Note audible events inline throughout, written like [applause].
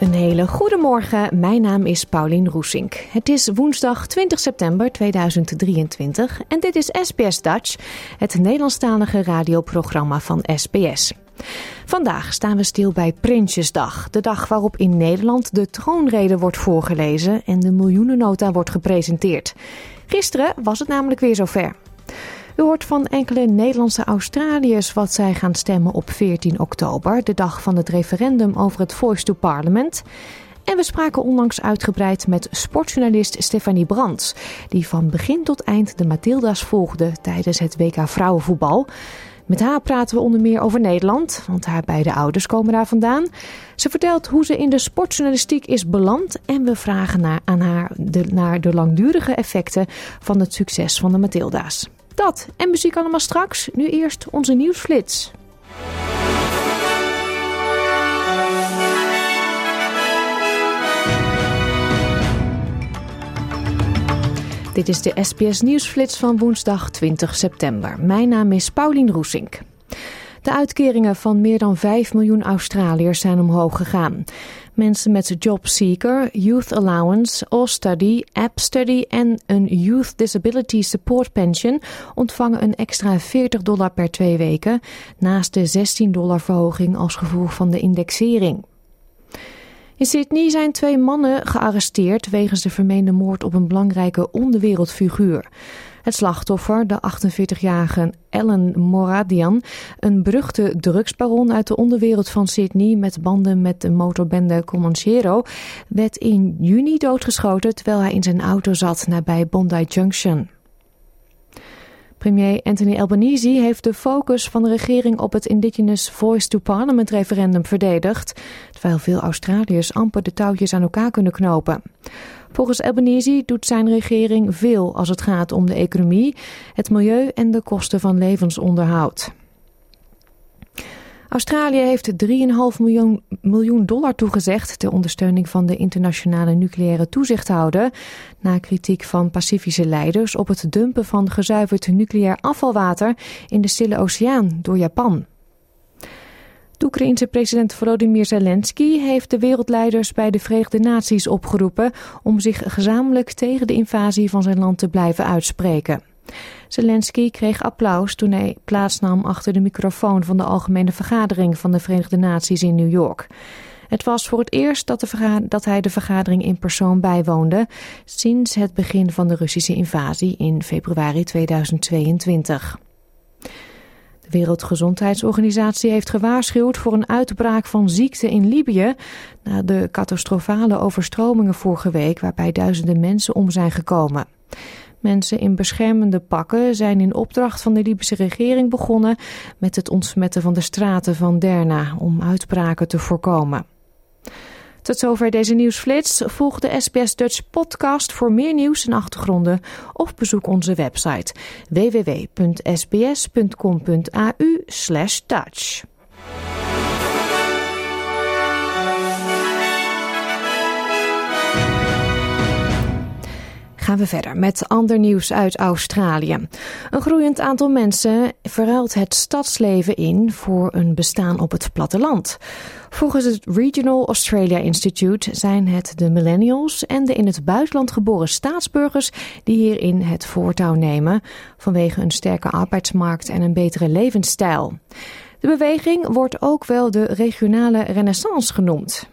Een hele goede morgen. Mijn naam is Paulien Roesink. Het is woensdag 20 september 2023 en dit is SBS Dutch, het Nederlandstalige radioprogramma van SBS. Vandaag staan we stil bij Prinsjesdag, de dag waarop in Nederland de troonrede wordt voorgelezen en de miljoenennota wordt gepresenteerd. Gisteren was het namelijk weer zover. U hoort van enkele Nederlandse Australiërs wat zij gaan stemmen op 14 oktober, de dag van het referendum over het Voice to Parliament. En we spraken onlangs uitgebreid met sportjournalist Stefanie Brands, die van begin tot eind de Matilda's volgde tijdens het WK vrouwenvoetbal. Met haar praten we onder meer over Nederland, want haar beide ouders komen daar vandaan. Ze vertelt hoe ze in de sportjournalistiek is beland en we vragen naar, aan haar de, naar de langdurige effecten van het succes van de Matilda's. Dat en muziek allemaal straks. Nu eerst onze nieuwsflits. Dit is de SBS Nieuwsflits van woensdag 20 september. Mijn naam is Paulien Roesink. De uitkeringen van meer dan 5 miljoen Australiërs zijn omhoog gegaan. Mensen met JobSeeker, Youth Allowance, All-Study, App Study en een Youth Disability Support Pension ontvangen een extra 40 dollar per twee weken, naast de 16 dollar verhoging als gevolg van de indexering. In Sydney zijn twee mannen gearresteerd wegens de vermeende moord op een belangrijke onderwereldfiguur. Het slachtoffer, de 48-jarige Ellen Moradian, een beruchte drugsbaron uit de onderwereld van Sydney met banden met de motorbende Comanchero, werd in juni doodgeschoten terwijl hij in zijn auto zat nabij Bondi Junction. Premier Anthony Albanese heeft de focus van de regering op het Indigenous Voice to Parliament referendum verdedigd, terwijl veel Australiërs amper de touwtjes aan elkaar kunnen knopen. Volgens Albanese doet zijn regering veel als het gaat om de economie, het milieu en de kosten van levensonderhoud. Australië heeft 3,5 miljoen, miljoen dollar toegezegd ter ondersteuning van de internationale nucleaire toezichthouder. Na kritiek van Pacifische leiders op het dumpen van gezuiverd nucleair afvalwater in de Stille Oceaan door Japan. De Oekraïense president Volodymyr Zelensky heeft de wereldleiders bij de Verenigde Naties opgeroepen om zich gezamenlijk tegen de invasie van zijn land te blijven uitspreken. Zelensky kreeg applaus toen hij plaatsnam achter de microfoon van de Algemene Vergadering van de Verenigde Naties in New York. Het was voor het eerst dat, de dat, hij de vergadering in persoon bijwoonde sinds het begin van de Russische invasie in februari 2022. De Wereldgezondheidsorganisatie heeft gewaarschuwd voor een uitbraak van ziekte in Libië na de catastrofale overstromingen vorige week waarbij duizenden mensen om zijn gekomen. Mensen in beschermende pakken zijn in opdracht van de Libische regering begonnen met het ontsmetten van de straten van Derna om uitbraken te voorkomen. Tot zover deze nieuwsflits. Volg de SBS Dutch podcast voor meer nieuws en achtergronden of bezoek onze website www.sbs.com.au/dutch. gaan we verder met ander nieuws uit Australië. Een groeiend aantal mensen verruilt het stadsleven in voor een bestaan op het platteland. Volgens het Regional Australia Institute zijn het de millennials en de in het buitenland geboren staatsburgers die hierin het voortouw nemen vanwege een sterke arbeidsmarkt en een betere levensstijl. De beweging wordt ook wel de regionale renaissance genoemd.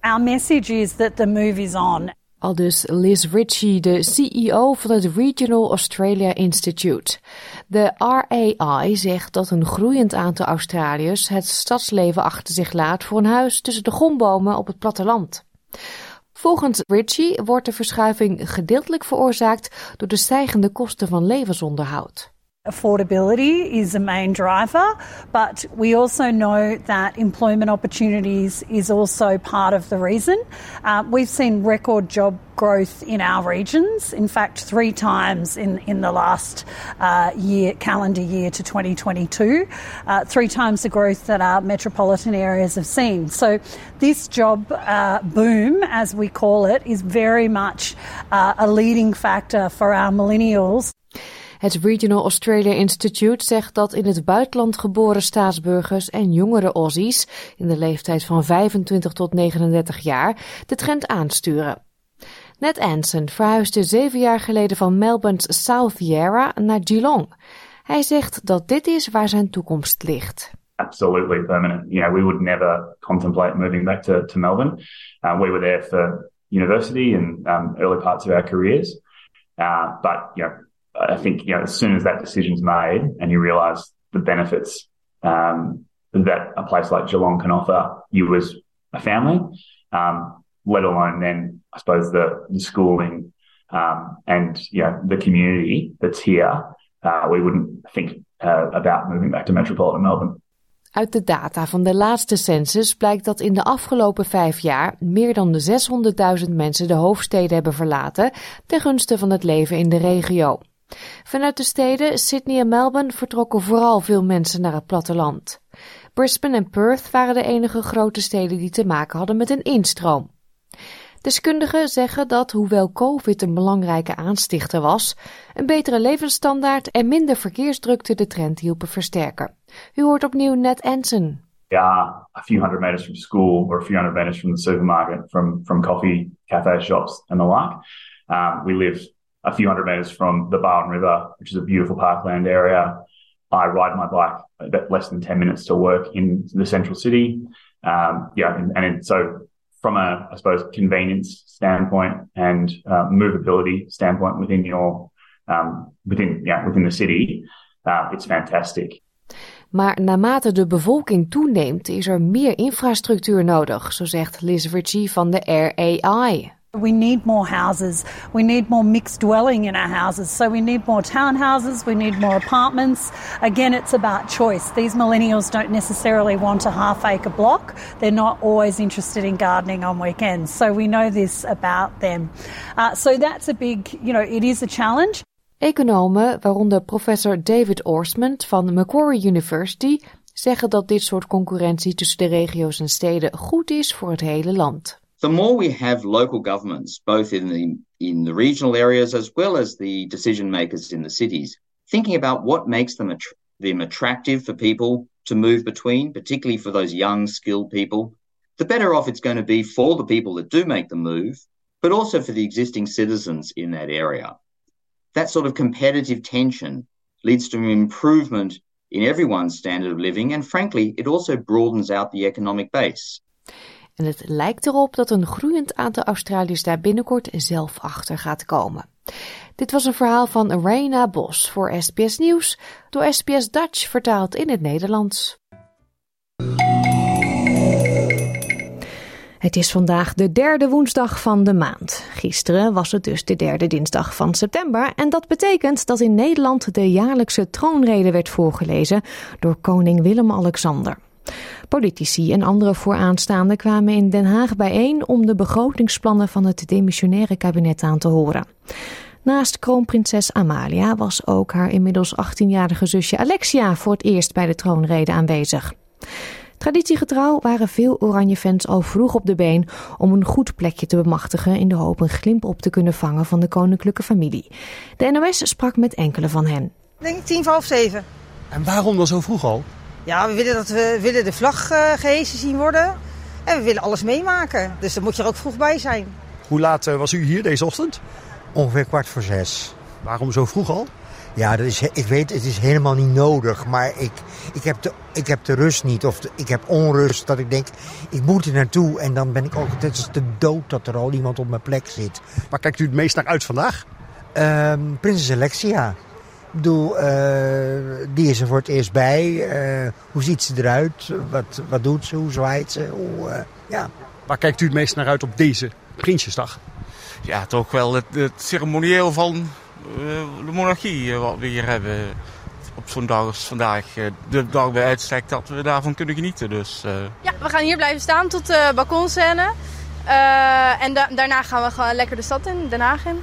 Our message is that the move is on. Al dus Liz Ritchie, de CEO van het Regional Australia Institute. De RAI zegt dat een groeiend aantal Australiërs het stadsleven achter zich laat voor een huis tussen de gombomen op het platteland. Volgens Ritchie wordt de verschuiving gedeeltelijk veroorzaakt door de stijgende kosten van levensonderhoud. Affordability is a main driver, but we also know that employment opportunities is also part of the reason. Uh, we've seen record job growth in our regions. In fact, three times in, in the last uh, year, calendar year to 2022, uh, three times the growth that our metropolitan areas have seen. So, this job uh, boom, as we call it, is very much uh, a leading factor for our millennials. Het Regional Australia Institute zegt dat in het buitenland geboren staatsburgers en jongere Aussies in de leeftijd van 25 tot 39 jaar de trend aansturen. Ned Anson verhuisde zeven jaar geleden van Melbourne's South Yarra naar Geelong. Hij zegt dat dit is waar zijn toekomst ligt. Absolutely permanent. You know, we would never contemplate moving back to, to Melbourne. Uh, we were there for university and um, early parts of our careers. Uh, but you know, I think you know as soon as that decision's made and you realise the benefits um, that a place like Geelong can offer you as a family, um, let alone then I suppose the, the schooling um, and you know the community that's here, uh, we wouldn't think uh, about moving back to metropolitan Melbourne. Uit de data van de laatste census blijkt dat in de afgelopen vijf jaar meer dan de 600.000 mensen de hoofdsteden hebben verlaten ten gunste van het leven in de regio. Vanuit de steden Sydney en Melbourne vertrokken vooral veel mensen naar het platteland. Brisbane en Perth waren de enige grote steden die te maken hadden met een instroom. Deskundigen zeggen dat, hoewel COVID een belangrijke aanstichter was, een betere levensstandaard en minder verkeersdrukte de trend hielpen versterken. U hoort opnieuw Ned Anson. Yeah, a few hundred meters from school or a few hundred meters from the supermarket, from, from coffee, cafe shops and the like. Um, we live a few hundred meters from the Barwon River, which is a beautiful parkland area. I ride my bike about less than 10 minutes to work in the central city. Um, yeah, and, and, so from a, I suppose, convenience standpoint and uh, movability standpoint within your, um, within, yeah, within the city, uh, it's fantastic. Maar naarmate de bevolking toeneemt, is er meer infrastructuur nodig, zo zegt Liz Ritchie van de RAI. We need more houses. We need more mixed dwelling in our houses. So we need more townhouses. We need more apartments. Again, it's about choice. These millennials don't necessarily want a half acre block. They're not always interested in gardening on weekends. So we know this about them. Uh, so that's a big, you know, it is a challenge. Economen, waaronder professor David Orsmond van Macquarie University, zeggen dat dit soort concurrentie tussen de regio's en steden goed is voor het hele land. The more we have local governments, both in the in the regional areas as well as the decision makers in the cities, thinking about what makes them, att- them attractive for people to move between, particularly for those young, skilled people, the better off it's going to be for the people that do make the move, but also for the existing citizens in that area. That sort of competitive tension leads to an improvement in everyone's standard of living, and frankly, it also broadens out the economic base. En het lijkt erop dat een groeiend aantal Australiërs daar binnenkort zelf achter gaat komen. Dit was een verhaal van Reina Bos voor SBS Nieuws, door SBS Dutch vertaald in het Nederlands. Het is vandaag de derde woensdag van de maand. Gisteren was het dus de derde dinsdag van september. En dat betekent dat in Nederland de jaarlijkse troonrede werd voorgelezen door koning Willem-Alexander. Politici en andere vooraanstaanden kwamen in Den Haag bijeen om de begrotingsplannen van het demissionaire kabinet aan te horen. Naast kroonprinses Amalia was ook haar inmiddels 18-jarige zusje Alexia voor het eerst bij de troonrede aanwezig. Traditiegetrouw waren veel Oranje-fans al vroeg op de been om een goed plekje te bemachtigen in de hoop een glimp op te kunnen vangen van de koninklijke familie. De NOS sprak met enkele van hen. Ik denk tien voor half zeven. En waarom dan zo vroeg al? Ja, we willen, dat we willen de vlag uh, gehezen zien worden. En we willen alles meemaken. Dus dan moet je er ook vroeg bij zijn. Hoe laat uh, was u hier deze ochtend? Ongeveer kwart voor zes. Waarom zo vroeg al? Ja, dat is, ik weet, het is helemaal niet nodig. Maar ik, ik, heb, de, ik heb de rust niet. Of ik heb onrust dat ik denk, ik moet er naartoe. En dan ben ik ook, het is de dood dat er al iemand op mijn plek zit. Waar kijkt u het meest naar uit vandaag? Um, Prinses Alexia. Ik bedoel, uh, die is er voor het eerst bij. Uh, hoe ziet ze eruit? Wat, wat doet ze? Hoe zwaait ze? Hoe, uh, ja. Waar kijkt u het meest naar uit op deze Prinsjesdag? Ja, toch wel het, het ceremonieel van de monarchie wat we hier hebben. Op zo'n dag als vandaag. De dag bij uitstek dat we daarvan kunnen genieten. Dus, Ja, we gaan hier blijven staan tot de balkonscène. en da daarna gaan we gewoon lekker de stad in, Den Haag in.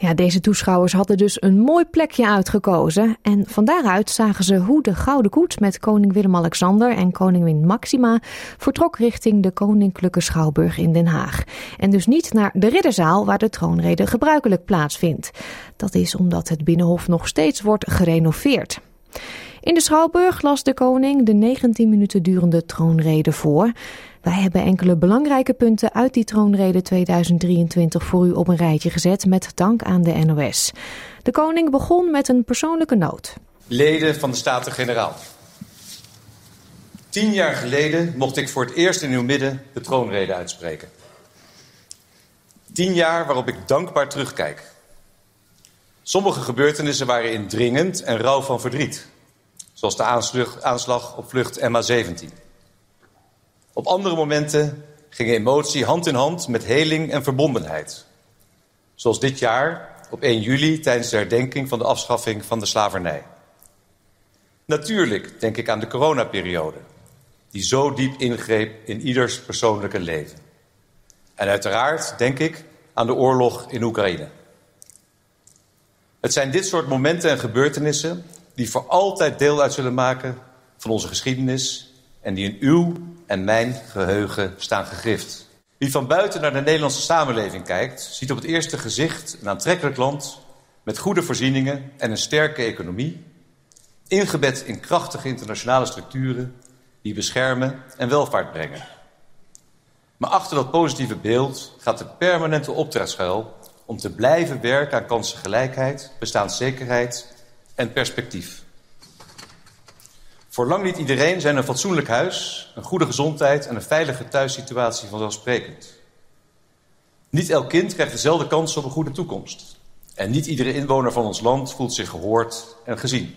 Ja, deze toeschouwers hadden dus een mooi plekje uitgekozen. En van daaruit zagen ze hoe de Gouden Koets met koning Willem-Alexander en koningin Maxima vertrok richting de Koninklijke Schouwburg in Den Haag. En dus niet naar de Ridderzaal waar de troonrede gebruikelijk plaatsvindt. Dat is omdat het Binnenhof nog steeds wordt gerenoveerd. In de Schouwburg las de koning de 19 minuten durende troonrede voor. Wij hebben enkele belangrijke punten uit die troonrede 2023 voor u op een rijtje gezet met dank aan de NOS. De koning begon met een persoonlijke noot. Leden van de Staten-Generaal. Tien jaar geleden mocht ik voor het eerst in uw midden de troonrede uitspreken. Tien jaar waarop ik dankbaar terugkijk. Sommige gebeurtenissen waren indringend en rauw van verdriet. Zoals de aanslag op vlucht MH17. Op andere momenten ging emotie hand in hand met heling en verbondenheid. Zoals dit jaar op 1 juli tijdens de herdenking van de afschaffing van de slavernij. Natuurlijk denk ik aan de coronaperiode, die zo diep ingreep in ieders persoonlijke leven. En uiteraard denk ik aan de oorlog in Oekraïne. Het zijn dit soort momenten en gebeurtenissen die voor altijd deel uit zullen maken van onze geschiedenis en die in uw en mijn geheugen staan gegrift. Wie van buiten naar de Nederlandse samenleving kijkt, ziet op het eerste gezicht een aantrekkelijk land met goede voorzieningen en een sterke economie, ingebed in krachtige internationale structuren die beschermen en welvaart brengen. Maar achter dat positieve beeld gaat de permanente opdracht schuil om te blijven werken aan kansengelijkheid, bestaanszekerheid en perspectief. Voor lang niet iedereen zijn een fatsoenlijk huis, een goede gezondheid en een veilige thuissituatie vanzelfsprekend. Niet elk kind krijgt dezelfde kans op een goede toekomst. En niet iedere inwoner van ons land voelt zich gehoord en gezien.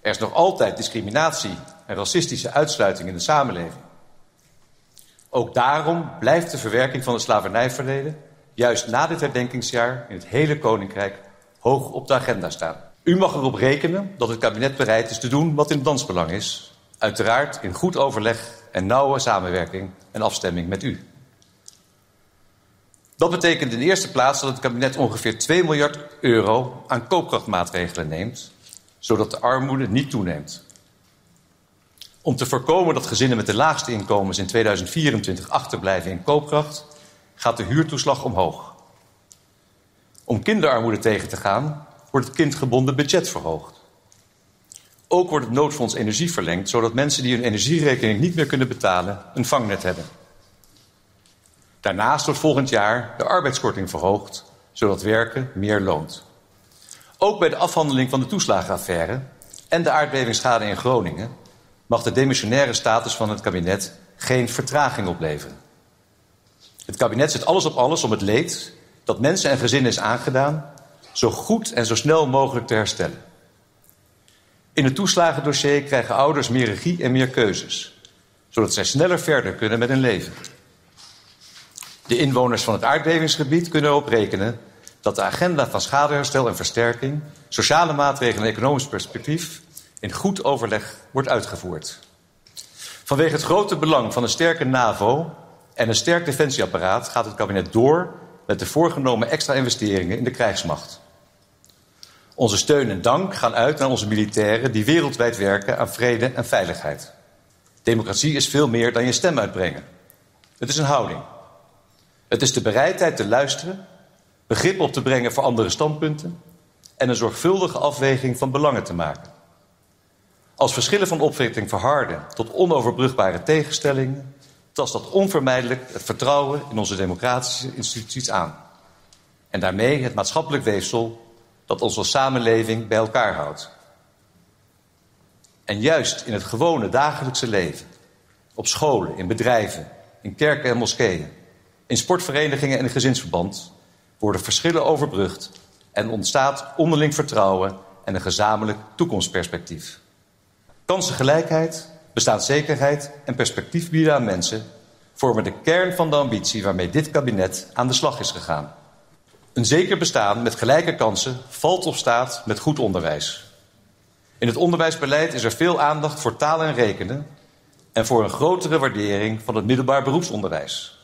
Er is nog altijd discriminatie en racistische uitsluiting in de samenleving. Ook daarom blijft de verwerking van het slavernijverleden juist na dit herdenkingsjaar in het hele Koninkrijk hoog op de agenda staan. U mag erop rekenen dat het kabinet bereid is te doen wat in het dansbelang is. Uiteraard in goed overleg en nauwe samenwerking en afstemming met u. Dat betekent in de eerste plaats dat het kabinet ongeveer 2 miljard euro aan koopkrachtmaatregelen neemt, zodat de armoede niet toeneemt. Om te voorkomen dat gezinnen met de laagste inkomens in 2024 achterblijven in koopkracht, gaat de huurtoeslag omhoog. Om kinderarmoede tegen te gaan, wordt het kindgebonden budget verhoogd. Ook wordt het noodfonds energie verlengd, zodat mensen die hun energierekening niet meer kunnen betalen een vangnet hebben. Daarnaast wordt volgend jaar de arbeidskorting verhoogd, zodat werken meer loont. Ook bij de afhandeling van de toeslagenaffaire en de aardbevingsschade in Groningen mag de demissionaire status van het kabinet geen vertraging opleveren. Het kabinet zet alles op alles om het leed dat mensen en gezinnen is aangedaan zo goed en zo snel mogelijk te herstellen. In het toeslagendossier krijgen ouders meer regie en meer keuzes, zodat zij sneller verder kunnen met hun leven. De inwoners van het aardbevingsgebied kunnen erop rekenen dat de agenda van schadeherstel en versterking, sociale maatregelen en economisch perspectief in goed overleg wordt uitgevoerd. Vanwege het grote belang van een sterke NAVO en een sterk defensieapparaat gaat het kabinet door met de voorgenomen extra investeringen in de krijgsmacht. Onze steun en dank gaan uit naar onze militairen die wereldwijd werken aan vrede en veiligheid. Democratie is veel meer dan je stem uitbrengen. Het is een houding. Het is de bereidheid te luisteren, begrip op te brengen voor andere standpunten en een zorgvuldige afweging van belangen te maken. Als verschillen van opvatting verharden tot onoverbrugbare tegenstellingen, tast dat onvermijdelijk het vertrouwen in onze democratische instituties aan. En daarmee het maatschappelijk weefsel dat onze samenleving bij elkaar houdt. En juist in het gewone dagelijkse leven, op scholen, in bedrijven, in kerken en moskeeën, in sportverenigingen en in gezinsverband, worden verschillen overbrugd en ontstaat onderling vertrouwen en een gezamenlijk toekomstperspectief. Kansengelijkheid, bestaanszekerheid en perspectief bieden aan mensen vormen de kern van de ambitie waarmee dit kabinet aan de slag is gegaan. Een zeker bestaan met gelijke kansen valt of staat met goed onderwijs. In het onderwijsbeleid is er veel aandacht voor taal en rekenen en voor een grotere waardering van het middelbaar beroepsonderwijs,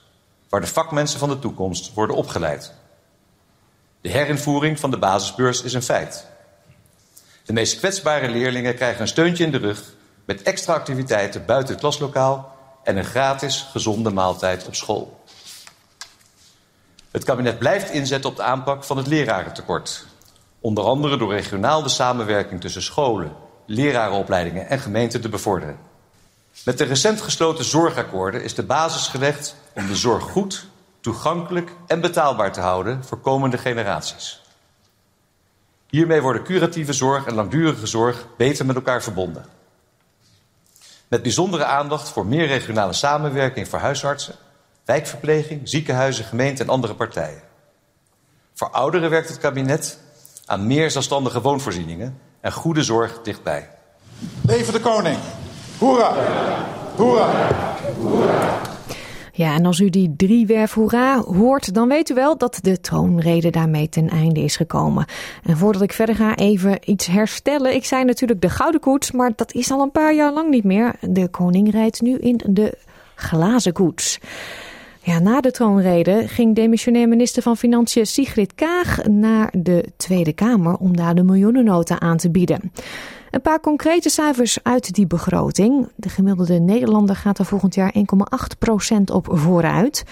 waar de vakmensen van de toekomst worden opgeleid. De herinvoering van de basisbeurs is een feit. De meest kwetsbare leerlingen krijgen een steuntje in de rug met extra activiteiten buiten het klaslokaal en een gratis gezonde maaltijd op school. Het kabinet blijft inzetten op de aanpak van het lerarentekort. Onder andere door regionaal de samenwerking tussen scholen, lerarenopleidingen en gemeenten te bevorderen. Met de recent gesloten zorgakkoorden is de basis gelegd om de zorg goed, toegankelijk en betaalbaar te houden voor komende generaties. Hiermee worden curatieve zorg en langdurige zorg beter met elkaar verbonden. Met bijzondere aandacht voor meer regionale samenwerking voor huisartsen, wijkverpleging, ziekenhuizen, gemeenten en andere partijen. Voor ouderen werkt het kabinet aan meer zelfstandige woonvoorzieningen en goede zorg dichtbij. Leven de koning! Hoera! Hoera! Hoera! Ja, en als u die driewerf hoera hoort, dan weet u wel dat de troonrede daarmee ten einde is gekomen. En voordat ik verder ga, even iets herstellen. Ik zei natuurlijk de gouden koets, maar dat is al een paar jaar lang niet meer. De koning rijdt nu in de glazen koets. Ja, na de troonrede ging demissionair minister van Financiën Sigrid Kaag naar de Tweede Kamer om daar de miljoenennota aan te bieden. Een paar concrete cijfers uit die begroting. De gemiddelde Nederlander gaat er volgend jaar 1,8% op vooruit.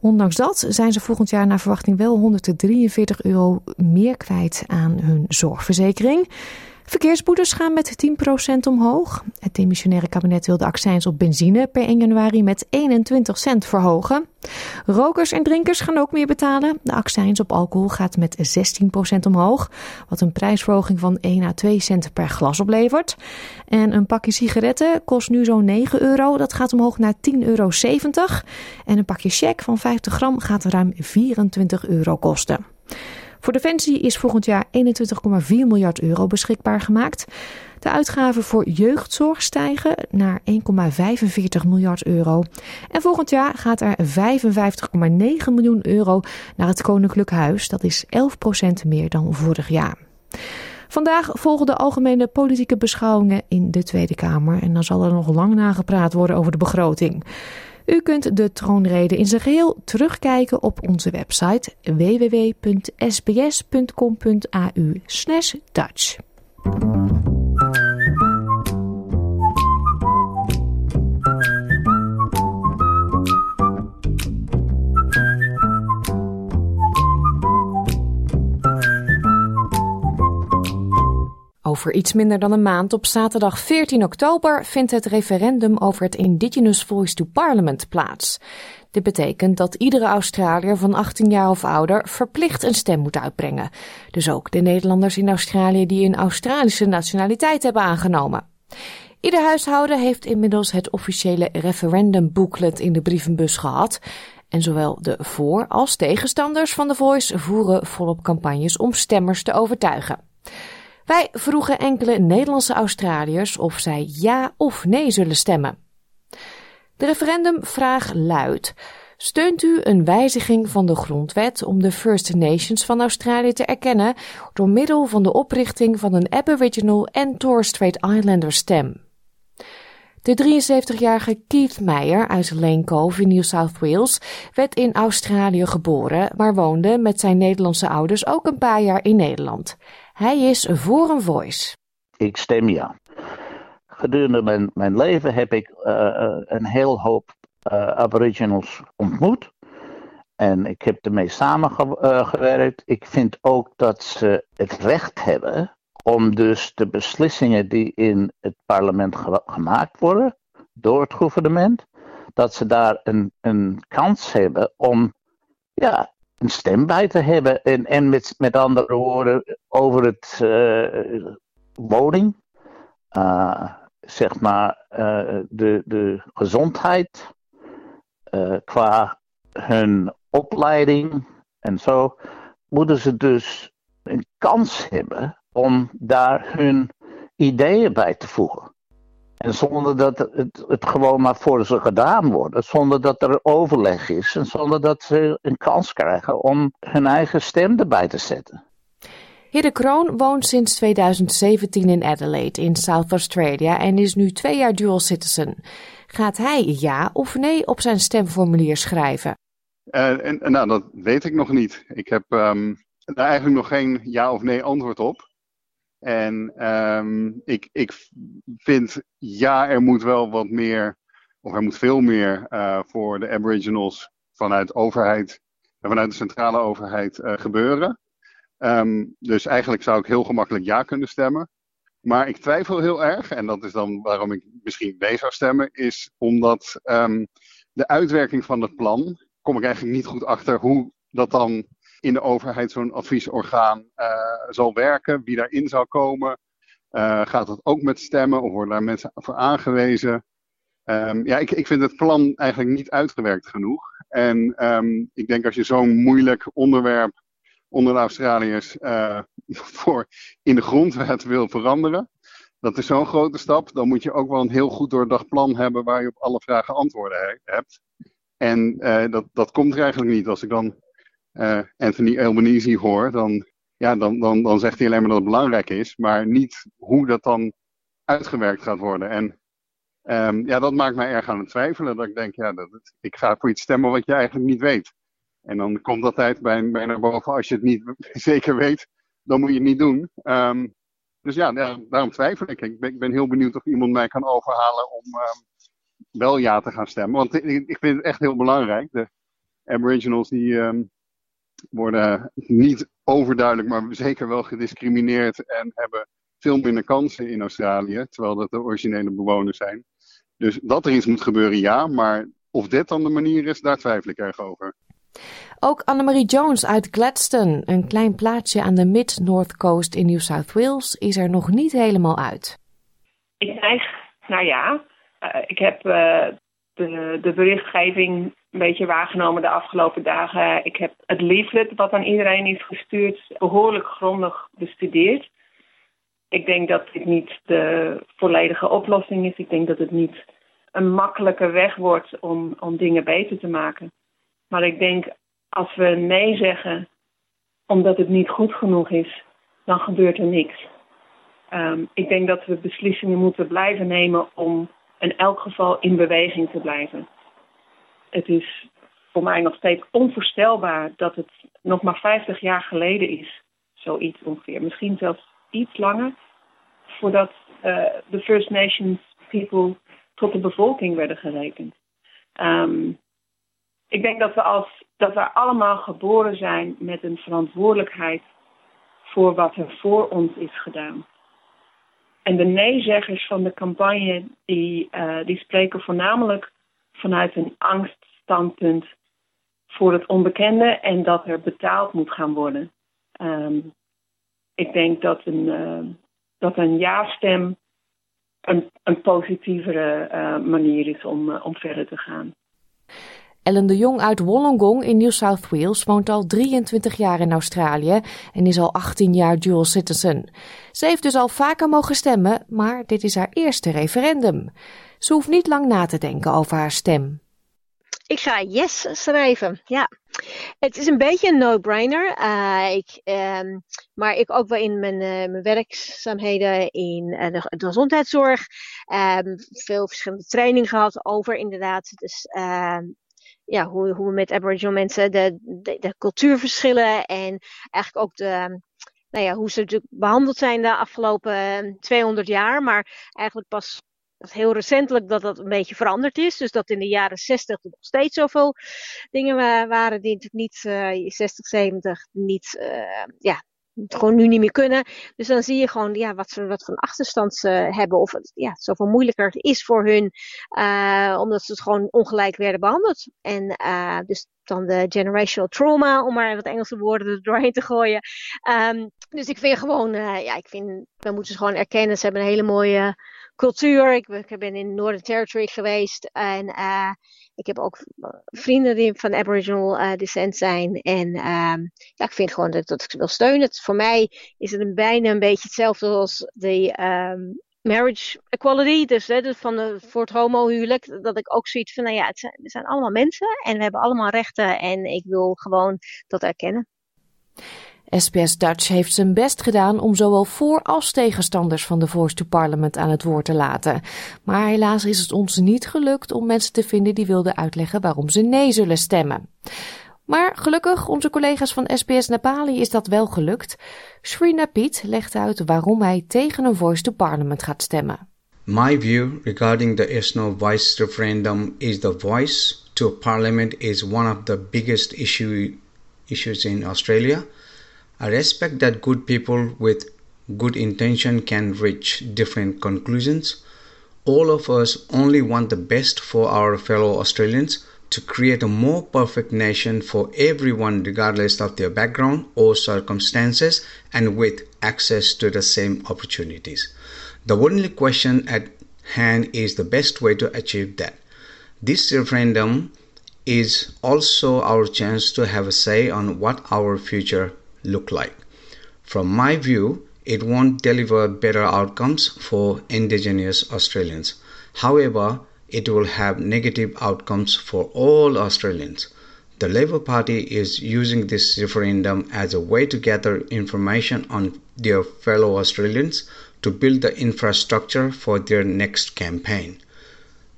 Ondanks dat zijn ze volgend jaar naar verwachting wel 143 euro meer kwijt aan hun zorgverzekering. Verkeersboetes gaan met 10% omhoog. Het demissionaire kabinet wil de accijns op benzine per 1 januari met 21 cent verhogen. Rokers en drinkers gaan ook meer betalen. De accijns op alcohol gaat met 16% omhoog, wat een prijsverhoging van 1 à 2 cent per glas oplevert. En een pakje sigaretten kost nu zo'n 9 euro. Dat gaat omhoog naar 10,70 euro. En een pakje check van 50 gram gaat ruim 24 euro kosten. Voor Defensie is volgend jaar 21,4 miljard euro beschikbaar gemaakt. De uitgaven voor jeugdzorg stijgen naar 1,45 miljard euro. En volgend jaar gaat er 55,9 miljoen euro naar het Koninklijk Huis. Dat is 11% meer dan vorig jaar. Vandaag volgen de algemene politieke beschouwingen in de Tweede Kamer. En dan zal er nog lang nagepraat worden over de begroting. U kunt de troonrede in zijn geheel terugkijken op onze website www.sbs.com.au/dutch. Over iets minder dan een maand, op zaterdag 14 oktober, vindt het referendum over het Indigenous Voice to Parliament plaats. Dit betekent dat iedere Australiër van 18 jaar of ouder verplicht een stem moet uitbrengen. Dus ook de Nederlanders in Australië die een Australische nationaliteit hebben aangenomen. Ieder huishouden heeft inmiddels het officiële referendumbooklet in de brievenbus gehad. En zowel de voor- als tegenstanders van de Voice voeren volop campagnes om stemmers te overtuigen. Wij vroegen enkele Nederlandse Australiërs of zij ja of nee zullen stemmen. De referendumvraag luidt: Steunt u een wijziging van de grondwet om de First Nations van Australië te erkennen door middel van de oprichting van een Aboriginal en Torres Strait Islander stem? De 73-jarige Keith Meyer uit Lane Cove in New South Wales werd in Australië geboren, maar woonde met zijn Nederlandse ouders ook een paar jaar in Nederland. Hij is voor een voice. Ik stem ja. Gedurende mijn, mijn leven heb ik uh, een heel hoop uh, Aboriginals ontmoet. En ik heb ermee samengewerkt. Ik vind ook dat ze het recht hebben om dus de beslissingen die in het parlement ge gemaakt worden door het gouvernement, dat ze daar een, een kans hebben om ja, een stem bij te hebben. En, en met, met andere woorden, over het uh, woning, uh, zeg maar, uh, de, de gezondheid, qua hun opleiding en zo, moeten ze dus een kans hebben om daar hun ideeën bij te voegen. En zonder dat het, het gewoon maar voor ze gedaan wordt. Zonder dat er overleg is. En zonder dat ze een kans krijgen om hun eigen stem erbij te zetten. Hidde Kroon woont sinds 2017 in Adelaide in South Australia en is nu twee jaar dual citizen. Gaat hij ja of nee op zijn stemformulier schrijven? Uh, en, nou, dat weet ik nog niet. Ik heb um, daar eigenlijk nog geen ja of nee antwoord op. En um, ik, ik vind, ja, er moet wel wat meer, of er moet veel meer uh, voor de Aboriginals vanuit overheid en vanuit de centrale overheid uh, gebeuren. Um, dus eigenlijk zou ik heel gemakkelijk ja kunnen stemmen. Maar ik twijfel heel erg, en dat is dan waarom ik misschien nee zou stemmen, is omdat um, de uitwerking van het plan, kom ik eigenlijk niet goed achter hoe dat dan in de overheid zo'n adviesorgaan uh, zal werken, wie daarin zal komen. Uh, gaat dat ook met stemmen of worden daar mensen voor aangewezen? Um, ja, ik, ik vind het plan eigenlijk niet uitgewerkt genoeg. En um, ik denk als je zo'n moeilijk onderwerp onder de Australiërs uh, [laughs] voor in de grondwet wil veranderen, dat is zo'n grote stap. Dan moet je ook wel een heel goed doordacht plan hebben waar je op alle vragen antwoorden he hebt. En dat, dat komt er eigenlijk niet. Als ik dan uh, Anthony Albanese hoor, dan, ja, dan, dan, dan zegt hij alleen maar dat het belangrijk is, maar niet hoe dat dan uitgewerkt gaat worden. En um, ja, dat maakt mij erg aan het twijfelen. Dat ik denk, ja, dat ik ga voor iets stemmen wat je eigenlijk niet weet. En dan komt dat tijd bij, bij naar boven. Als je het niet [laughs] zeker weet, dan moet je het niet doen. Um, dus ja, daarom twijfel ik. Ik ben, heel benieuwd of iemand mij kan overhalen om um, wel ja te gaan stemmen. Want ik, vind het echt heel belangrijk. De Aboriginals die, worden niet overduidelijk, maar zeker wel gediscrimineerd en hebben veel minder kansen in Australië, terwijl dat de originele bewoners zijn. Dus dat er iets moet gebeuren, ja, maar of dit dan de manier is, daar twijfel ik erg over. Ook Annemarie Jones uit Gladstone, een klein plaatsje aan de Mid-North Coast in New South Wales, is er nog niet helemaal uit. Ik neig, nou ja, uh, ik heb uh, de, de berichtgeving een beetje waargenomen de afgelopen dagen. Ik heb het leaflet wat aan iedereen is gestuurd behoorlijk grondig bestudeerd. Ik denk dat dit niet de volledige oplossing is. Ik denk dat het niet een makkelijke weg wordt om, om dingen beter te maken. Maar ik denk als we nee zeggen omdat het niet goed genoeg is, dan gebeurt er niks. Um, ik denk dat we beslissingen moeten blijven nemen om in elk geval in beweging te blijven het is voor mij nog steeds onvoorstelbaar dat het nog maar 50 jaar geleden is. Zoiets ongeveer. Misschien zelfs iets langer. Voordat uh, de First Nations people tot de bevolking werden gerekend. Um, ik denk dat we, als, dat we allemaal geboren zijn met een verantwoordelijkheid voor wat er voor ons is gedaan. En de neezeggers van de campagne die, uh, die spreken voornamelijk vanuit een angststandpunt voor het onbekende en dat er betaald moet gaan worden. Um, ik denk dat een, uh, dat een ja-stem een, een positievere uh, manier is om, uh, om verder te gaan. Ellen de Jong uit Wollongong in New South Wales woont al 23 jaar in Australië en is al 18 jaar dual citizen. Ze heeft dus al vaker mogen stemmen, maar dit is haar eerste referendum. Ze hoeft niet lang na te denken over haar stem. Ik ga yes schrijven, ja. Het is een beetje een no-brainer. Uh, ik, um, maar ik ook wel in mijn, uh, mijn werkzaamheden in uh, de, gezondheidszorg. Um, veel verschillende training gehad over inderdaad. Dus ehm, ja, hoe, hoe we met Aboriginal mensen de, de, de cultuurverschillen en eigenlijk ook de, nou ja, hoe ze natuurlijk behandeld zijn de afgelopen 200 jaar. Maar eigenlijk pas dat heel recentelijk dat dat een beetje veranderd is. Dus dat in de jaren 60 nog steeds zoveel dingen waren die natuurlijk niet, uh, 60, 70, niet, uh, ja, gewoon nu niet meer kunnen. Dus dan zie je gewoon ja, wat ze wat van achterstand ze hebben. Of het ja, zoveel moeilijker het is voor hun. Uh, omdat ze het gewoon ongelijk werden behandeld. En uh, dus dan de generational trauma, om maar wat Engelse woorden er doorheen te gooien. Um, dus ik vind gewoon, uh, ja, ik vind, we moeten ze gewoon erkennen. Ze hebben een hele mooie cultuur. Ik, ik ben in Northern Territory geweest. En ik heb ook vrienden die van Aboriginal uh, descent zijn. En um, ja, ik vind gewoon dat, ik ze wil steunen. voor mij is het een, bijna een beetje hetzelfde als de um, marriage equality. Dus, hè, dus van de, voor het homohuwelijk. Dat ik ook zoiets van, nou ja, het we zijn allemaal mensen. En we hebben allemaal rechten. En ik wil gewoon dat erkennen. SBS Dutch heeft zijn best gedaan om zowel voor- als tegenstanders van de Voice to Parliament aan het woord te laten. Maar helaas is het ons niet gelukt om mensen te vinden die wilden uitleggen waarom ze nee zullen stemmen. Maar gelukkig, onze collega's van SBS Nepali is dat wel gelukt. Srina Piet legt uit waarom hij tegen een Voice to Parliament gaat stemmen. My view regarding the Yes-No Voice referendum is the voice to Parliament is one of the biggest issue, issues in Australia. I respect that good people with good intention can reach different conclusions. All of us only want the best for our fellow Australians to create a more perfect nation for everyone, regardless of their background or circumstances, and with access to the same opportunities. The only question at hand is the best way to achieve that. This referendum is also our chance to have a say on what our future look like. From my view, it won't deliver better outcomes for Indigenous Australians. However, it will have negative outcomes for all Australians. The Labour Party is using this referendum as a way to gather information on their fellow Australians to build the infrastructure for their next campaign.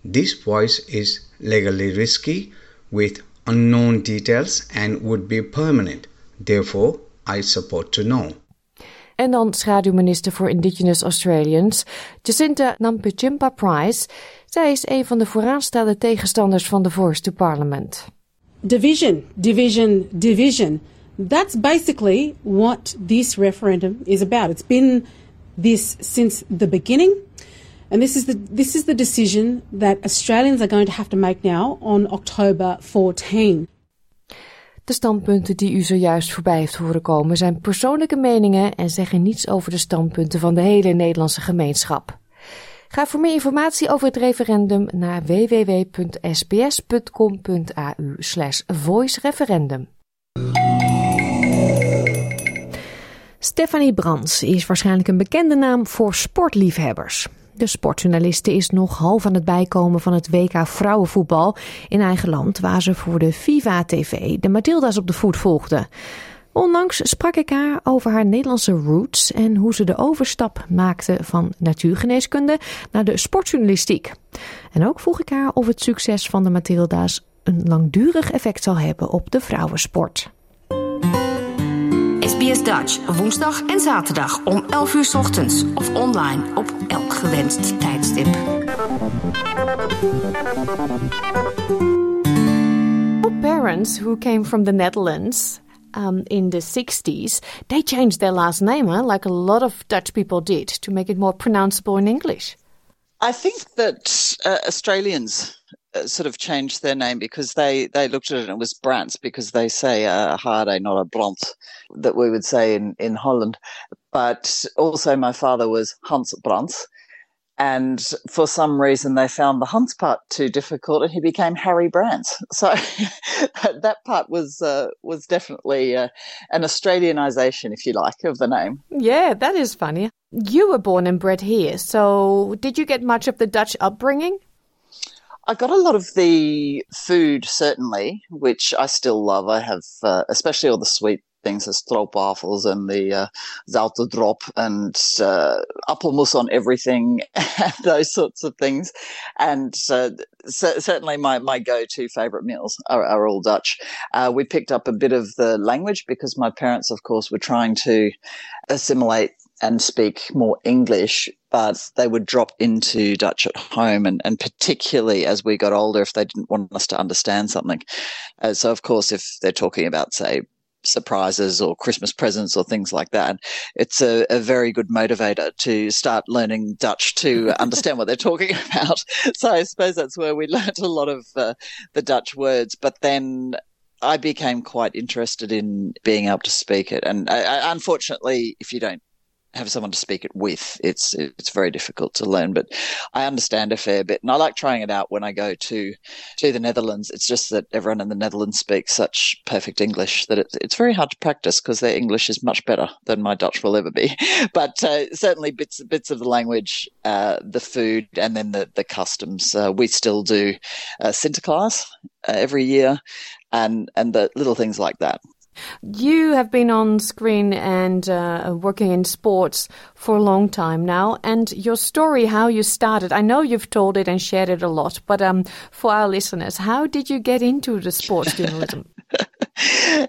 This voice is legally risky with unknown details and would be permanent. Therefore, I support to know. En dan schaduwminister voor Indigenous Australians, Jacinta Nampijinpa Price. Zij is een van de vooraanstaande tegenstanders van de Voice to Parliament. Division, division, division. That's basically what this referendum is about. It's been this since the beginning. And this is the this is the decision that Australians are going to have to make now on October 14. De standpunten die u zojuist voorbij heeft horen komen zijn persoonlijke meningen en zeggen niets over de standpunten van de hele Nederlandse gemeenschap. Ga voor meer informatie over het referendum naar www.sbs.com.au voice referendum. Stephanie Brands is waarschijnlijk een bekende naam voor sportliefhebbers. De sportjournaliste is nog half aan het bijkomen van het WK vrouwenvoetbal in eigen land, waar ze voor de FIFA TV de Matilda's op de voet volgde. Onlangs sprak ik haar over haar Nederlandse roots en hoe ze de overstap maakte van natuurgeneeskunde naar de sportjournalistiek. En ook vroeg ik haar of het succes van de Matilda's een langdurig effect zal hebben op de vrouwensport. SBS Dutch, woensdag en zaterdag om 11 uur ochtends of online op elk gewenst tijdstip. Parents who came from the Netherlands um, in the 60s, they changed their last name, huh? like a lot of Dutch people did, to make it more pronounceable in English. I think that uh, Australians sort of changed their name because they, they looked at it and it was Brants because they say a Harde, not a Bront, that we would say in, in Holland. But also, my father was Hans Brants. And for some reason, they found the Hans part too difficult, and he became Harry Brandt. So [laughs] that part was uh, was definitely uh, an Australianisation, if you like, of the name. Yeah, that is funny. You were born and bred here, so did you get much of the Dutch upbringing? I got a lot of the food, certainly, which I still love. I have, uh, especially all the sweet things, the stroopwafels and the uh, drop and uh, appelmoes on everything, [laughs] those sorts of things. And uh, c- certainly my, my go-to favourite meals are, are all Dutch. Uh, we picked up a bit of the language because my parents, of course, were trying to assimilate and speak more English, but they would drop into Dutch at home, and, and particularly as we got older, if they didn't want us to understand something. Uh, so, of course, if they're talking about, say, surprises or Christmas presents or things like that. It's a, a very good motivator to start learning Dutch to [laughs] understand what they're talking about. So I suppose that's where we [laughs] learnt a lot of uh, the Dutch words. But then I became quite interested in being able to speak it. And I, I, unfortunately, if you don't have someone to speak it with, it's it's very difficult to learn. But I understand a fair bit, and I like trying it out when I go to to the Netherlands. It's just that everyone in the Netherlands speaks such perfect English that it's it's very hard to practice because their English is much better than my Dutch will ever be. [laughs] But uh, certainly bits bits of the language, uh, the food, and then the the customs. Uh, we still do Sinterklaas uh, every year, and and the little things like that. You have been on screen and uh, working in sports for a long time now, and your story, how you started, I know you've told it and shared it a lot, but um, for our listeners, how did you get into the sports journalism? [laughs]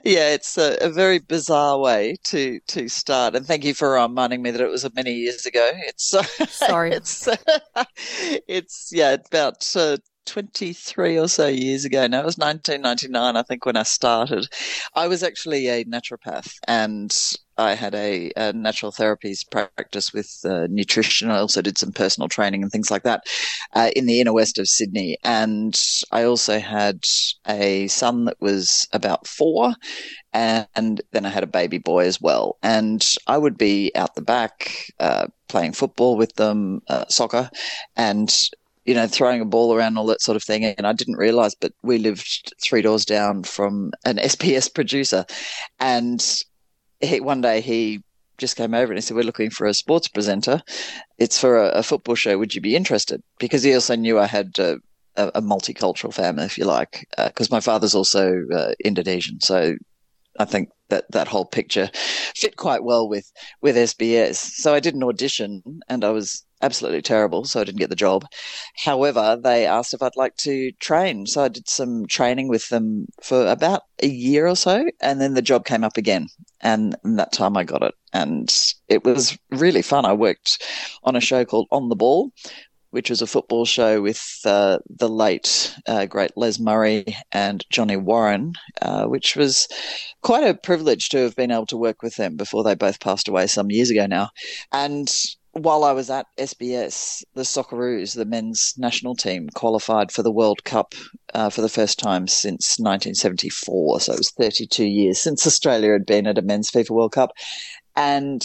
yeah, it's a, a, very bizarre way to to start. And thank you for reminding me that it was many years ago. It's [laughs] sorry. it's [laughs] it's yeah, about uh, 23 or so years ago now. It was 1999, I think, when I started. I was actually a naturopath and I had a, a natural therapies practice with uh, nutrition. I also did some personal training and things like that uh, in the inner west of Sydney. And I also had a son that was about four. And then I had a baby boy as well. And I would be out the back uh, playing football with them, uh, soccer, and you know, throwing a ball around, all that sort of thing. And I didn't realize, but we lived three doors down from an [laughs] SPS producer. And he, one day he just came over and he said, We're looking for a sports presenter. It's for a, a football show. Would you be interested? Because he also knew I had a, a multicultural family, if you like, because uh, my father's also uh, Indonesian. So I think that that whole picture fit quite well with with SBS. So I did an audition and I was absolutely terrible, so I didn't get the job. However, they asked if I'd like to train. So I did some training with them for about a year or so, and then the job came up again. And, that time I got it. And it was really fun. I worked on a show called On the Ball, which was a football show with uh, the late uh, great Les Murray and Johnny Warren, uh, which was quite a privilege to have been able to work with them before they both passed away some years ago now. And while I was at SBS, the Socceroos, the men's national team, qualified for the World Cup uh, for the first time since 1974. So it was 32 years since Australia had been at a men's FIFA World Cup, and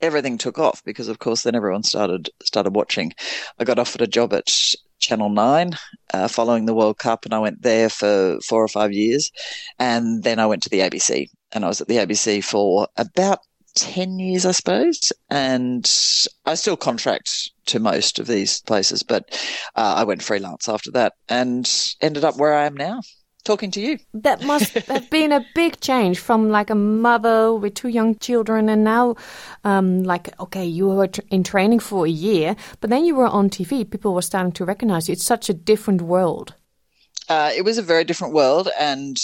everything took off because, of course, then everyone started started watching. I got offered a job at Channel Nine uh, following the World Cup, and I went there for four or five years, and then I went to the ABC, and I was at the ABC for about 10 years, I suppose. And I still contract to most of these places, but uh, I went freelance after that and ended up where I am now. Talking to you. That [laughs] must have been a big change from like a mother with two young children, and now, um, like, okay, you were in training for a year, but then you were on TV. People were starting to recognize you. It's such a different world. Uh, it was a very different world, and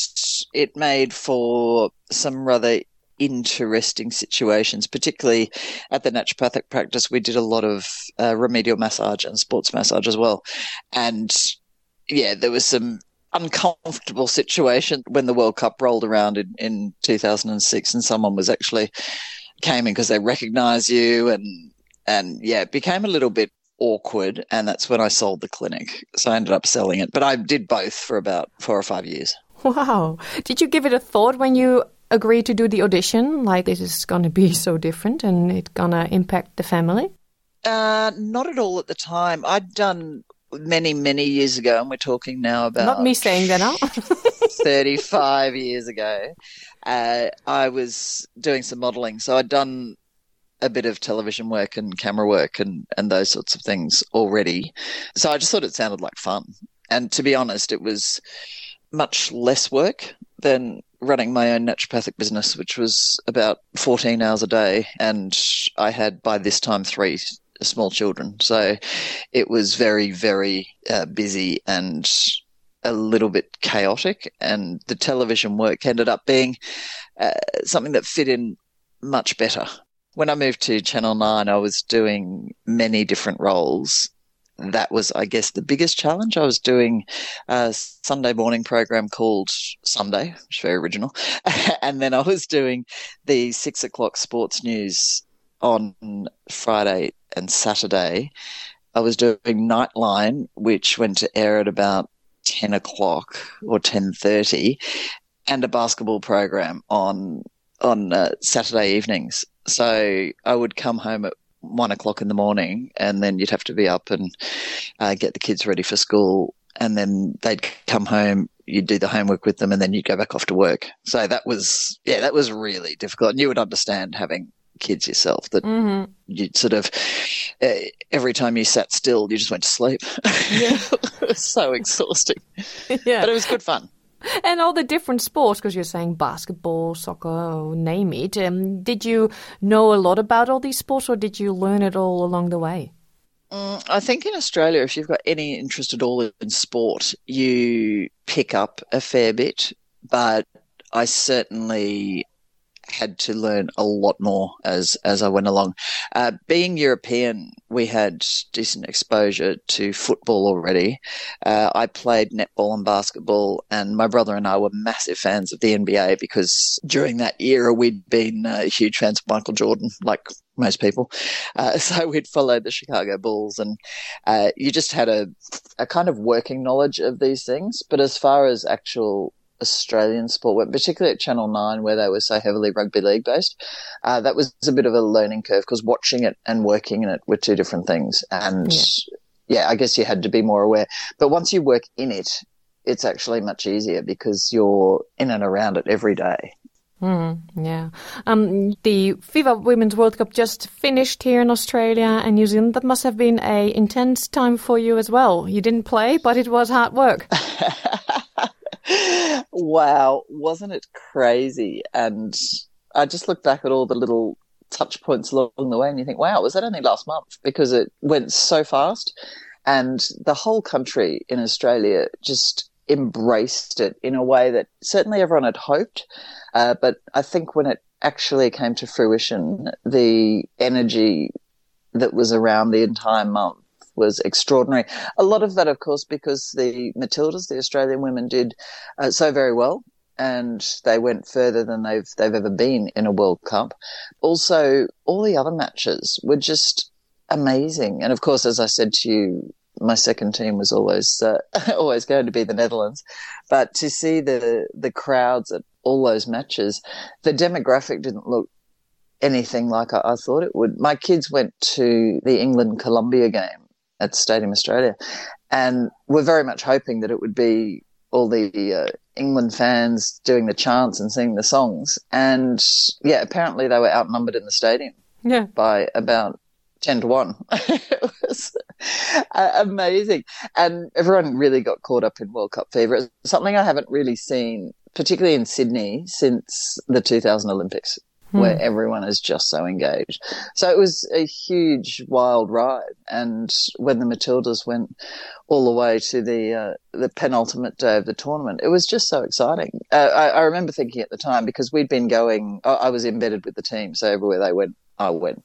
it made for some rather interesting situations, particularly at the naturopathic practice. We did a lot of uh, remedial massage and sports massage as well. And yeah, there was some uncomfortable situation when the World Cup rolled around in, in 2006 and someone was actually came in because they recognize you and, and yeah, it became a little bit awkward. And that's when I sold the clinic. So I ended up selling it, but I did both for about four or five years. Wow. Did you give it a thought when you agreed to do the audition? Like this is going to be so different and it's going to impact the family? Uh, not at all at the time. I'd done many, many years ago, and we're talking now about. Not me saying that now. [laughs] [laughs] 35 years ago. Uh, I was doing some modeling. So I'd done a bit of television work and camera work and, and those sorts of things already. So I just thought it sounded like fun. And to be honest, it was much less work than running my own naturopathic business, which was about 14 hours a day. And I had by this time three small children. So it was very, very uh, busy and a little bit chaotic. And the television work ended up being uh, something that fit in much better. When I moved to Channel 9, I was doing many different roles that was, I guess, the biggest challenge. I was doing a Sunday morning program called Sunday, which is very original. [laughs] and then I was doing the six o'clock sports news on Friday and Saturday. I was doing Nightline, which went to air at about 10 o'clock or 10.30 and a basketball program on on uh, Saturday evenings. So I would come home at one o'clock in the morning, and then you'd have to be up and uh, get the kids ready for school, and then they'd come home. You'd do the homework with them, and then you'd go back off to work. So that was yeah, that was really difficult, and you would understand having kids yourself that Mhm. you sort of uh, every time you sat still, you just went to sleep. Yeah. [laughs] it was so exhausting, [laughs] yeah. but it was good fun. And all the different sports, because you're saying basketball, soccer, name it. Um, did you know a lot about all these sports, or did you learn it all along the way? Mm, I think in Australia, if you've got any interest at all in sport, you pick up a fair bit. But I certainly had to learn a lot more as as I went along. Uh, being European, we had decent exposure to football already. Uh, I played netball and basketball, and my brother and I were massive fans of the NBA because during that era we'd been uh, huge fans of Michael Jordan, like most people. Uh, [laughs] so we'd followed the Chicago Bulls, and uh, you just had a a kind of working knowledge of these things. But as far as actual Australian sport went, particularly at Channel 9, where they were so heavily rugby league based, uh, that was a bit of a learning curve because watching it and working in it were two different things. And yeah. I guess you had to be more aware. But once you work in it, it's actually much easier because you're in and around it every day. Hmm, yeah. Um, the FIFA Women's World Cup just finished here in Australia and New Zealand. That must have been a intense time for you as well. You didn't play, but it was hard work. [laughs] wow, wasn't it crazy? And I just look back at all the little touch points along the way and you think, wow, was that only last month? Because it went so fast. And the whole country in Australia just embraced it in a way that certainly everyone had hoped. Uh, but I think when it actually came to fruition, the energy that was around the entire month was extraordinary. A lot of that, of course, because the Matildas, the Australian women, did uh, so very well, and they went further than they've they've ever been in a World Cup. Also, all the other matches were just amazing, and of course, as I said to you. My second team was always uh, [laughs] always going to be the Netherlands, but to see the the crowds at all those matches, the demographic didn't look anything like I, I thought it would. My kids went to the England Colombia game at Stadium Australia, and we're very much hoping that it would be all the uh, England fans doing the chants and singing the songs. And yeah, apparently they were outnumbered in the stadium Yeah. by about 10 to 1. [laughs] it was uh, amazing. And everyone really got caught up in World Cup fever. It's something I haven't really seen, particularly in Sydney, since the 2000 Olympics. Hmm. Where everyone is just so engaged. So it was a huge, wild ride. And when the Matildas went all the way to the uh, the penultimate day of the tournament, it was just so exciting. Uh, I, I remember thinking at the time because we'd been going. I, I was embedded with the team, so everywhere they went, I went.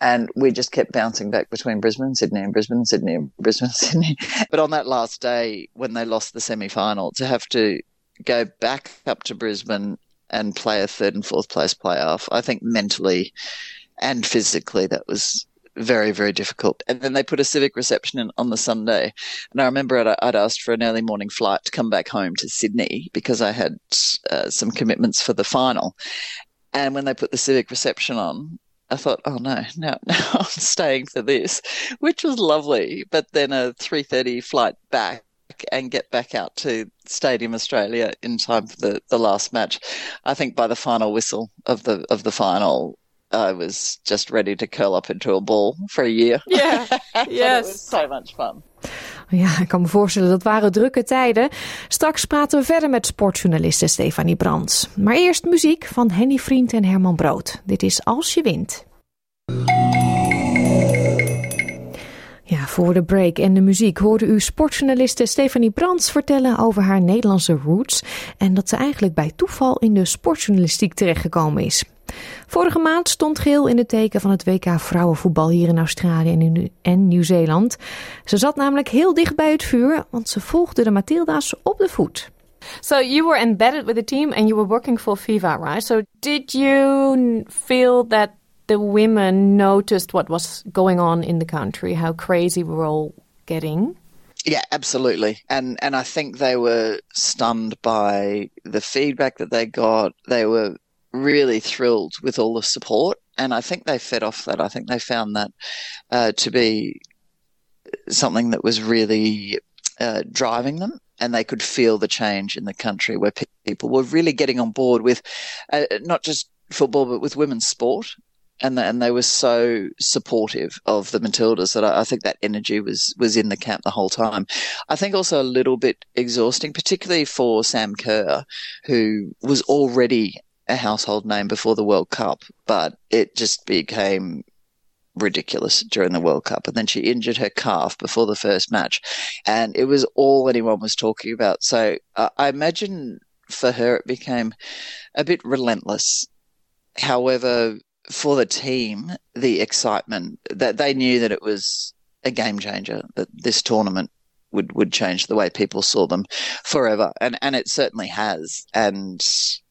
And we just kept bouncing back between Brisbane, Sydney, and Brisbane, Sydney, and Brisbane, [laughs] Sydney. But on that last day, when they lost the semi final, to have to go back up to Brisbane and play a third and fourth place playoff, I think mentally and physically that was very, very difficult. And then they put a civic reception in on the Sunday. And I remember I'd, I'd asked for an early morning flight to come back home to Sydney because I had uh, some commitments for the final. And when they put the civic reception on, I thought, oh no, [laughs] no, no, I'm staying for this, which was lovely. But then a 3.30 flight back and get back out to Stadium Australia in time for the, the last match. I think by the final whistle of the of the final, I was just ready to curl up into a ball for a year. Yeah, [laughs] yes. It was so much fun. Ja, ik kan me voorstellen dat waren drukke tijden. Straks praten we verder met sportjournaliste Stefanie Brands. Maar eerst muziek van Henny Vriend en Herman Brood. Dit is Als je wint. Ja, voor de break en de muziek hoorde u sportjournaliste Stefanie Brands vertellen over haar Nederlandse roots en dat ze eigenlijk bij toeval in de sportjournalistiek terechtgekomen is. Vorige maand stond Geel in het teken van het WK vrouwenvoetbal hier in Australië en Nieuw-Zeeland. Ze zat namelijk heel dicht bij het vuur, want ze volgde de Matilda's op de voet. So you were embedded with the team and you were working for FIFA, right? So did you feel that the women noticed what was going on in the country, how crazy we were all getting? Yeah, absolutely. And and I think they were stunned by the feedback that they got. They were really thrilled with all the support, and I think they fed off that. I think they found that uh, to be something that was really uh, driving them. And they could feel the change in the country where people were really getting on board with uh, not just football, but with women's sport and and they were so supportive of the Matildas that I, I, think that energy was was in the camp the whole time. I think also a little bit exhausting, particularly for Sam Kerr, who was already a household name before the World Cup, but it just became ridiculous during the World Cup. And then she injured her calf before the first match, and it was all anyone was talking about. So uh, I imagine for her it became a bit relentless. However, for the team, the excitement that they knew that it was a game changer, that this tournament would, would change the way people saw them forever. And, and it certainly has. And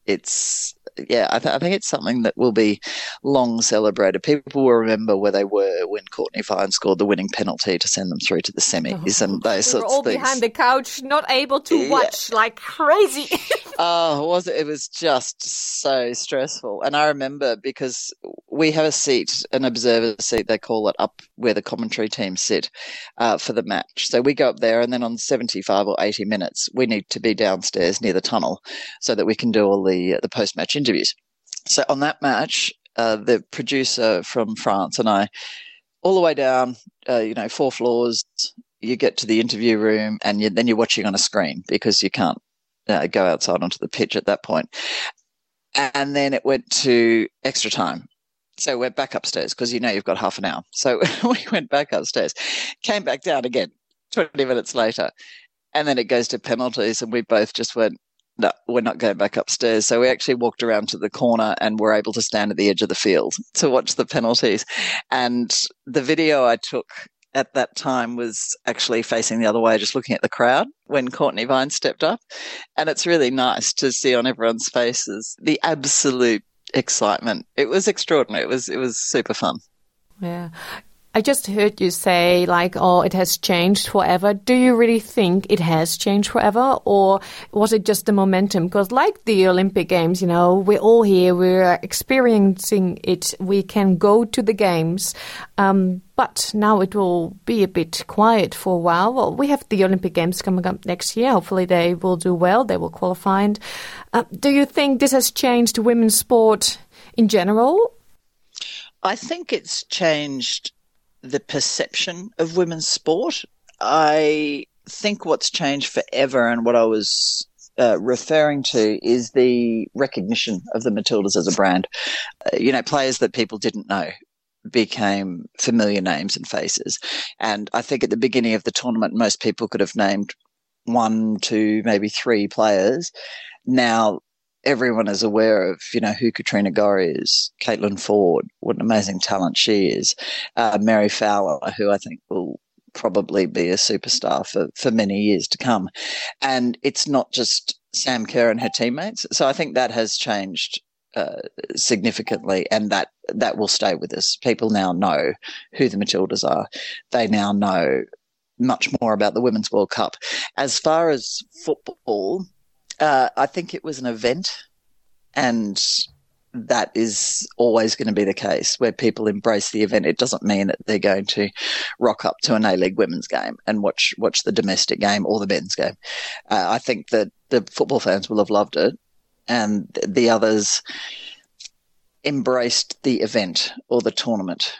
it's yeah, I, th- I, think it's something that will be long celebrated. People will remember where they were when Courtney Fine scored the winning penalty to send them through to the semis oh, and those we sorts all of things. behind the couch, not able to yeah. watch like crazy. [laughs] oh, was it? It was just so stressful. And I remember because we have a seat, an observer seat, they call it, up where the commentary team sit uh, for the match. So we go up there, and then on 75 or 80 minutes, we need to be downstairs near the tunnel so that we can do all the the post match interviews. So on that match, uh, the producer from France and I, all the way down, uh, you know, four floors, you get to the interview room, and you, then you're watching on a screen because you can't uh, go outside onto the pitch at that point. And then it went to extra time. So we're back upstairs because you know you've got half an hour. So [laughs] we went back upstairs, came back down again 20 minutes later. And then it goes to penalties, and we both just went, no, we're not going back upstairs. So we actually walked around to the corner and were able to stand at the edge of the field to watch the penalties. And the video I took at that time was actually facing the other way, just looking at the crowd when Courtney Vine stepped up. And it's really nice to see on everyone's faces the absolute excitement. It was extraordinary. It was it was super fun. Yeah. I just heard you say, like, oh, it has changed forever. Do you really think it has changed forever? Or was it just the momentum? Because, like the Olympic Games, you know, we're all here, we're experiencing it, we can go to the Games. Um, but now it will be a bit quiet for a while. Well, we have the Olympic Games coming up next year. Hopefully, they will do well, they will qualify. Uh, do you think this has changed women's sport in general? I think it's changed the perception of women's sport. I think what's changed forever and what I was uh, referring to is the recognition of the Matildas as a brand. Uh, you know, players that people didn't know became familiar names and faces. And I think at the beginning of the tournament, most people could have named one, two, maybe three players. Now everyone is aware of, you know, who Katrina Gorry is, Caitlin Ford, what an amazing talent she is, uh, Mary Fowler, who I think will probably be a superstar for, for many years to come. And it's not just Sam Kerr and her teammates. So I think that has changed uh, significantly, and that that will stay with us. People now know who the Matildas are. They now know much more about the Women's World Cup. As far as football, uh, I think it was an event, and that is always going to be the case where people embrace the event. It doesn't mean that they're going to rock up to an A League women's game and watch watch the domestic game or the men's game. Uh, I think that the football fans will have loved it, and the others embraced the event or the tournament.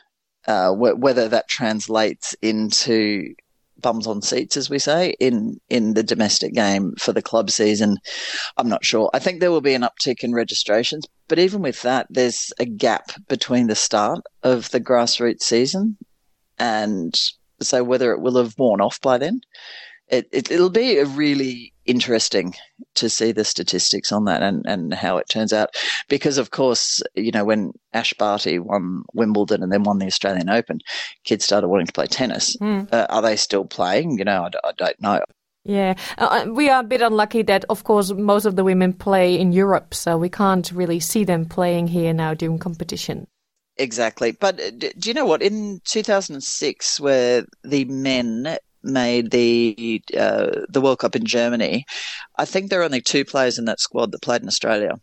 Uh, wh- whether that translates into bums on seats, as we say, in in the domestic game for the club season. I'm not sure. I think there will be an uptick in registrations, but even with that, there's a gap between the start of the grassroots season and so whether it will have worn off by then. It, it it'll be a really interesting to see the statistics on that and, and how it turns out. Because, of course, you know, when Ash Barty won Wimbledon and then won the Australian Open, kids started wanting to play tennis. Mm. Uh, are they still playing? You know, I don't know. Yeah, uh, we are a bit unlucky that, of course, most of the women play in Europe, so we can't really see them playing here now during competition. Exactly. But uh, do you know what? In 2006, where the men made the uh, the World Cup in Germany, I think there were only two players in that squad that played in Australia.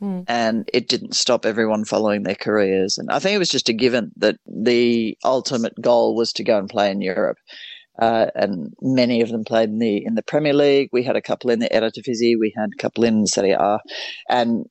Mm. And it didn't stop everyone following their careers. And I think it was just a given that the ultimate goal was to go and play in Europe. Uh, and many of them played in the in the Premier League. We had a couple in the Eredivisie. We had a couple in Serie A, and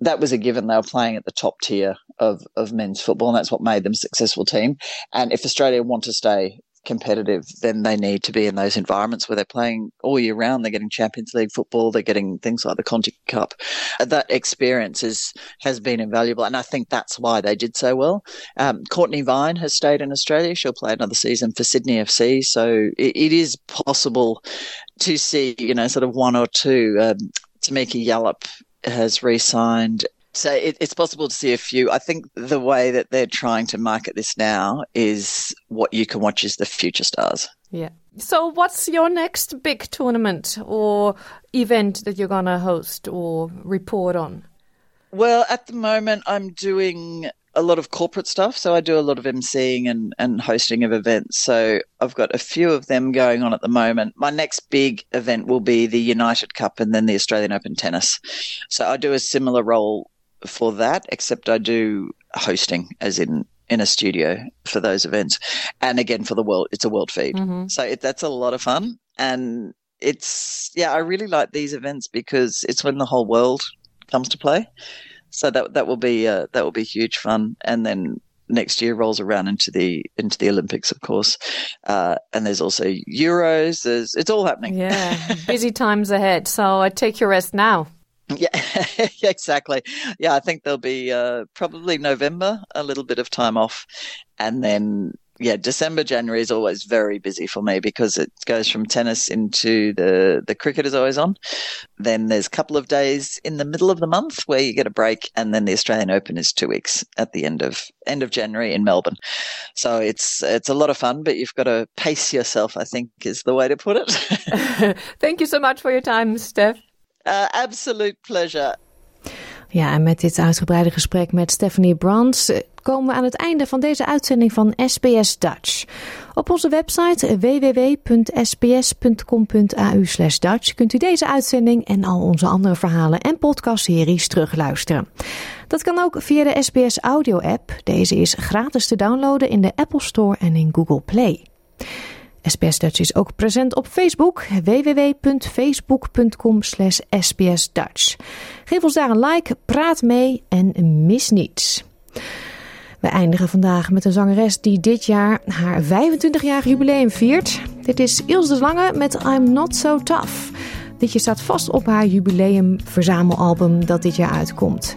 that was a given. They were playing at the top tier of of men's football, and that's what made them a successful team. And if Australia want to stay competitive, then they need to be in those environments where they're playing all year round. They're getting Champions League football. They're getting things like the Conti Cup. Uh, That experience is, has been invaluable. And I think that's why they did so well. Um, Courtney Vine has stayed in Australia. She'll play another season for Sydney FC. So it, it is possible to see, you know, sort of one or two. Um, Tamika Yallop has re-signed. So it, it's possible to see a few. I think the way that they're trying to market this now is what you can watch is the future stars. Yeah. So, what's your next big tournament or event that you're going to host or report on? Well, at the moment, I'm doing a lot of corporate stuff. So I do a lot of emceeing and, and hosting of events. So I've got a few of them going on at the moment. My next big event will be the United Cup and then the Australian Open Tennis. So I do a similar role for that, except I do hosting, as in in a studio for those events. And again, for the world, it's a world feed. Mhm. So it, that's a lot of fun. And it's, yeah, I really like these events because it's when the whole world comes to play. So that that will be uh, that will be huge fun. And then next year rolls around into the into the Olympics, of course. Uh, and there's also Euros. There's it's all happening. Yeah, [laughs] busy times ahead. So, I take your rest now. [laughs] Yeah, exactly. Yeah, I think there'll be uh, probably November, a little bit of time off, and then yeah, December, January is always very busy for me because it goes from tennis into the the cricket is always on. Then there's a couple of days in the middle of the month where you get a break, and then the Australian Open is two weeks at the end of end of January in Melbourne. So it's it's a lot of fun, but you've got to pace yourself. I think is the way to put it. [laughs] [laughs] Thank you so much for your time, Steph. Uh, absolute pleasure. Ja, en met dit uitgebreide gesprek met Stephanie Brands eh, komen we aan het einde van deze uitzending van SBS Dutch. Op onze website www.sbs.com.au Dutch kunt u deze uitzending en al onze andere verhalen en podcastseries terugluisteren. Dat kan ook via de SBS Audio app. Deze is gratis te downloaden in de Apple Store en in Google Play. SBS Dutch is ook present op Facebook, www.facebook.com sbsdutch. Geef ons daar een like, praat mee en mis niets. We eindigen vandaag met een zangeres die dit jaar haar 25-jarig jubileum viert. Dit is Ilse de Lange met I'm Not So Tough. Ditje staat vast op haar jubileum verzamelalbum dat dit jaar uitkomt.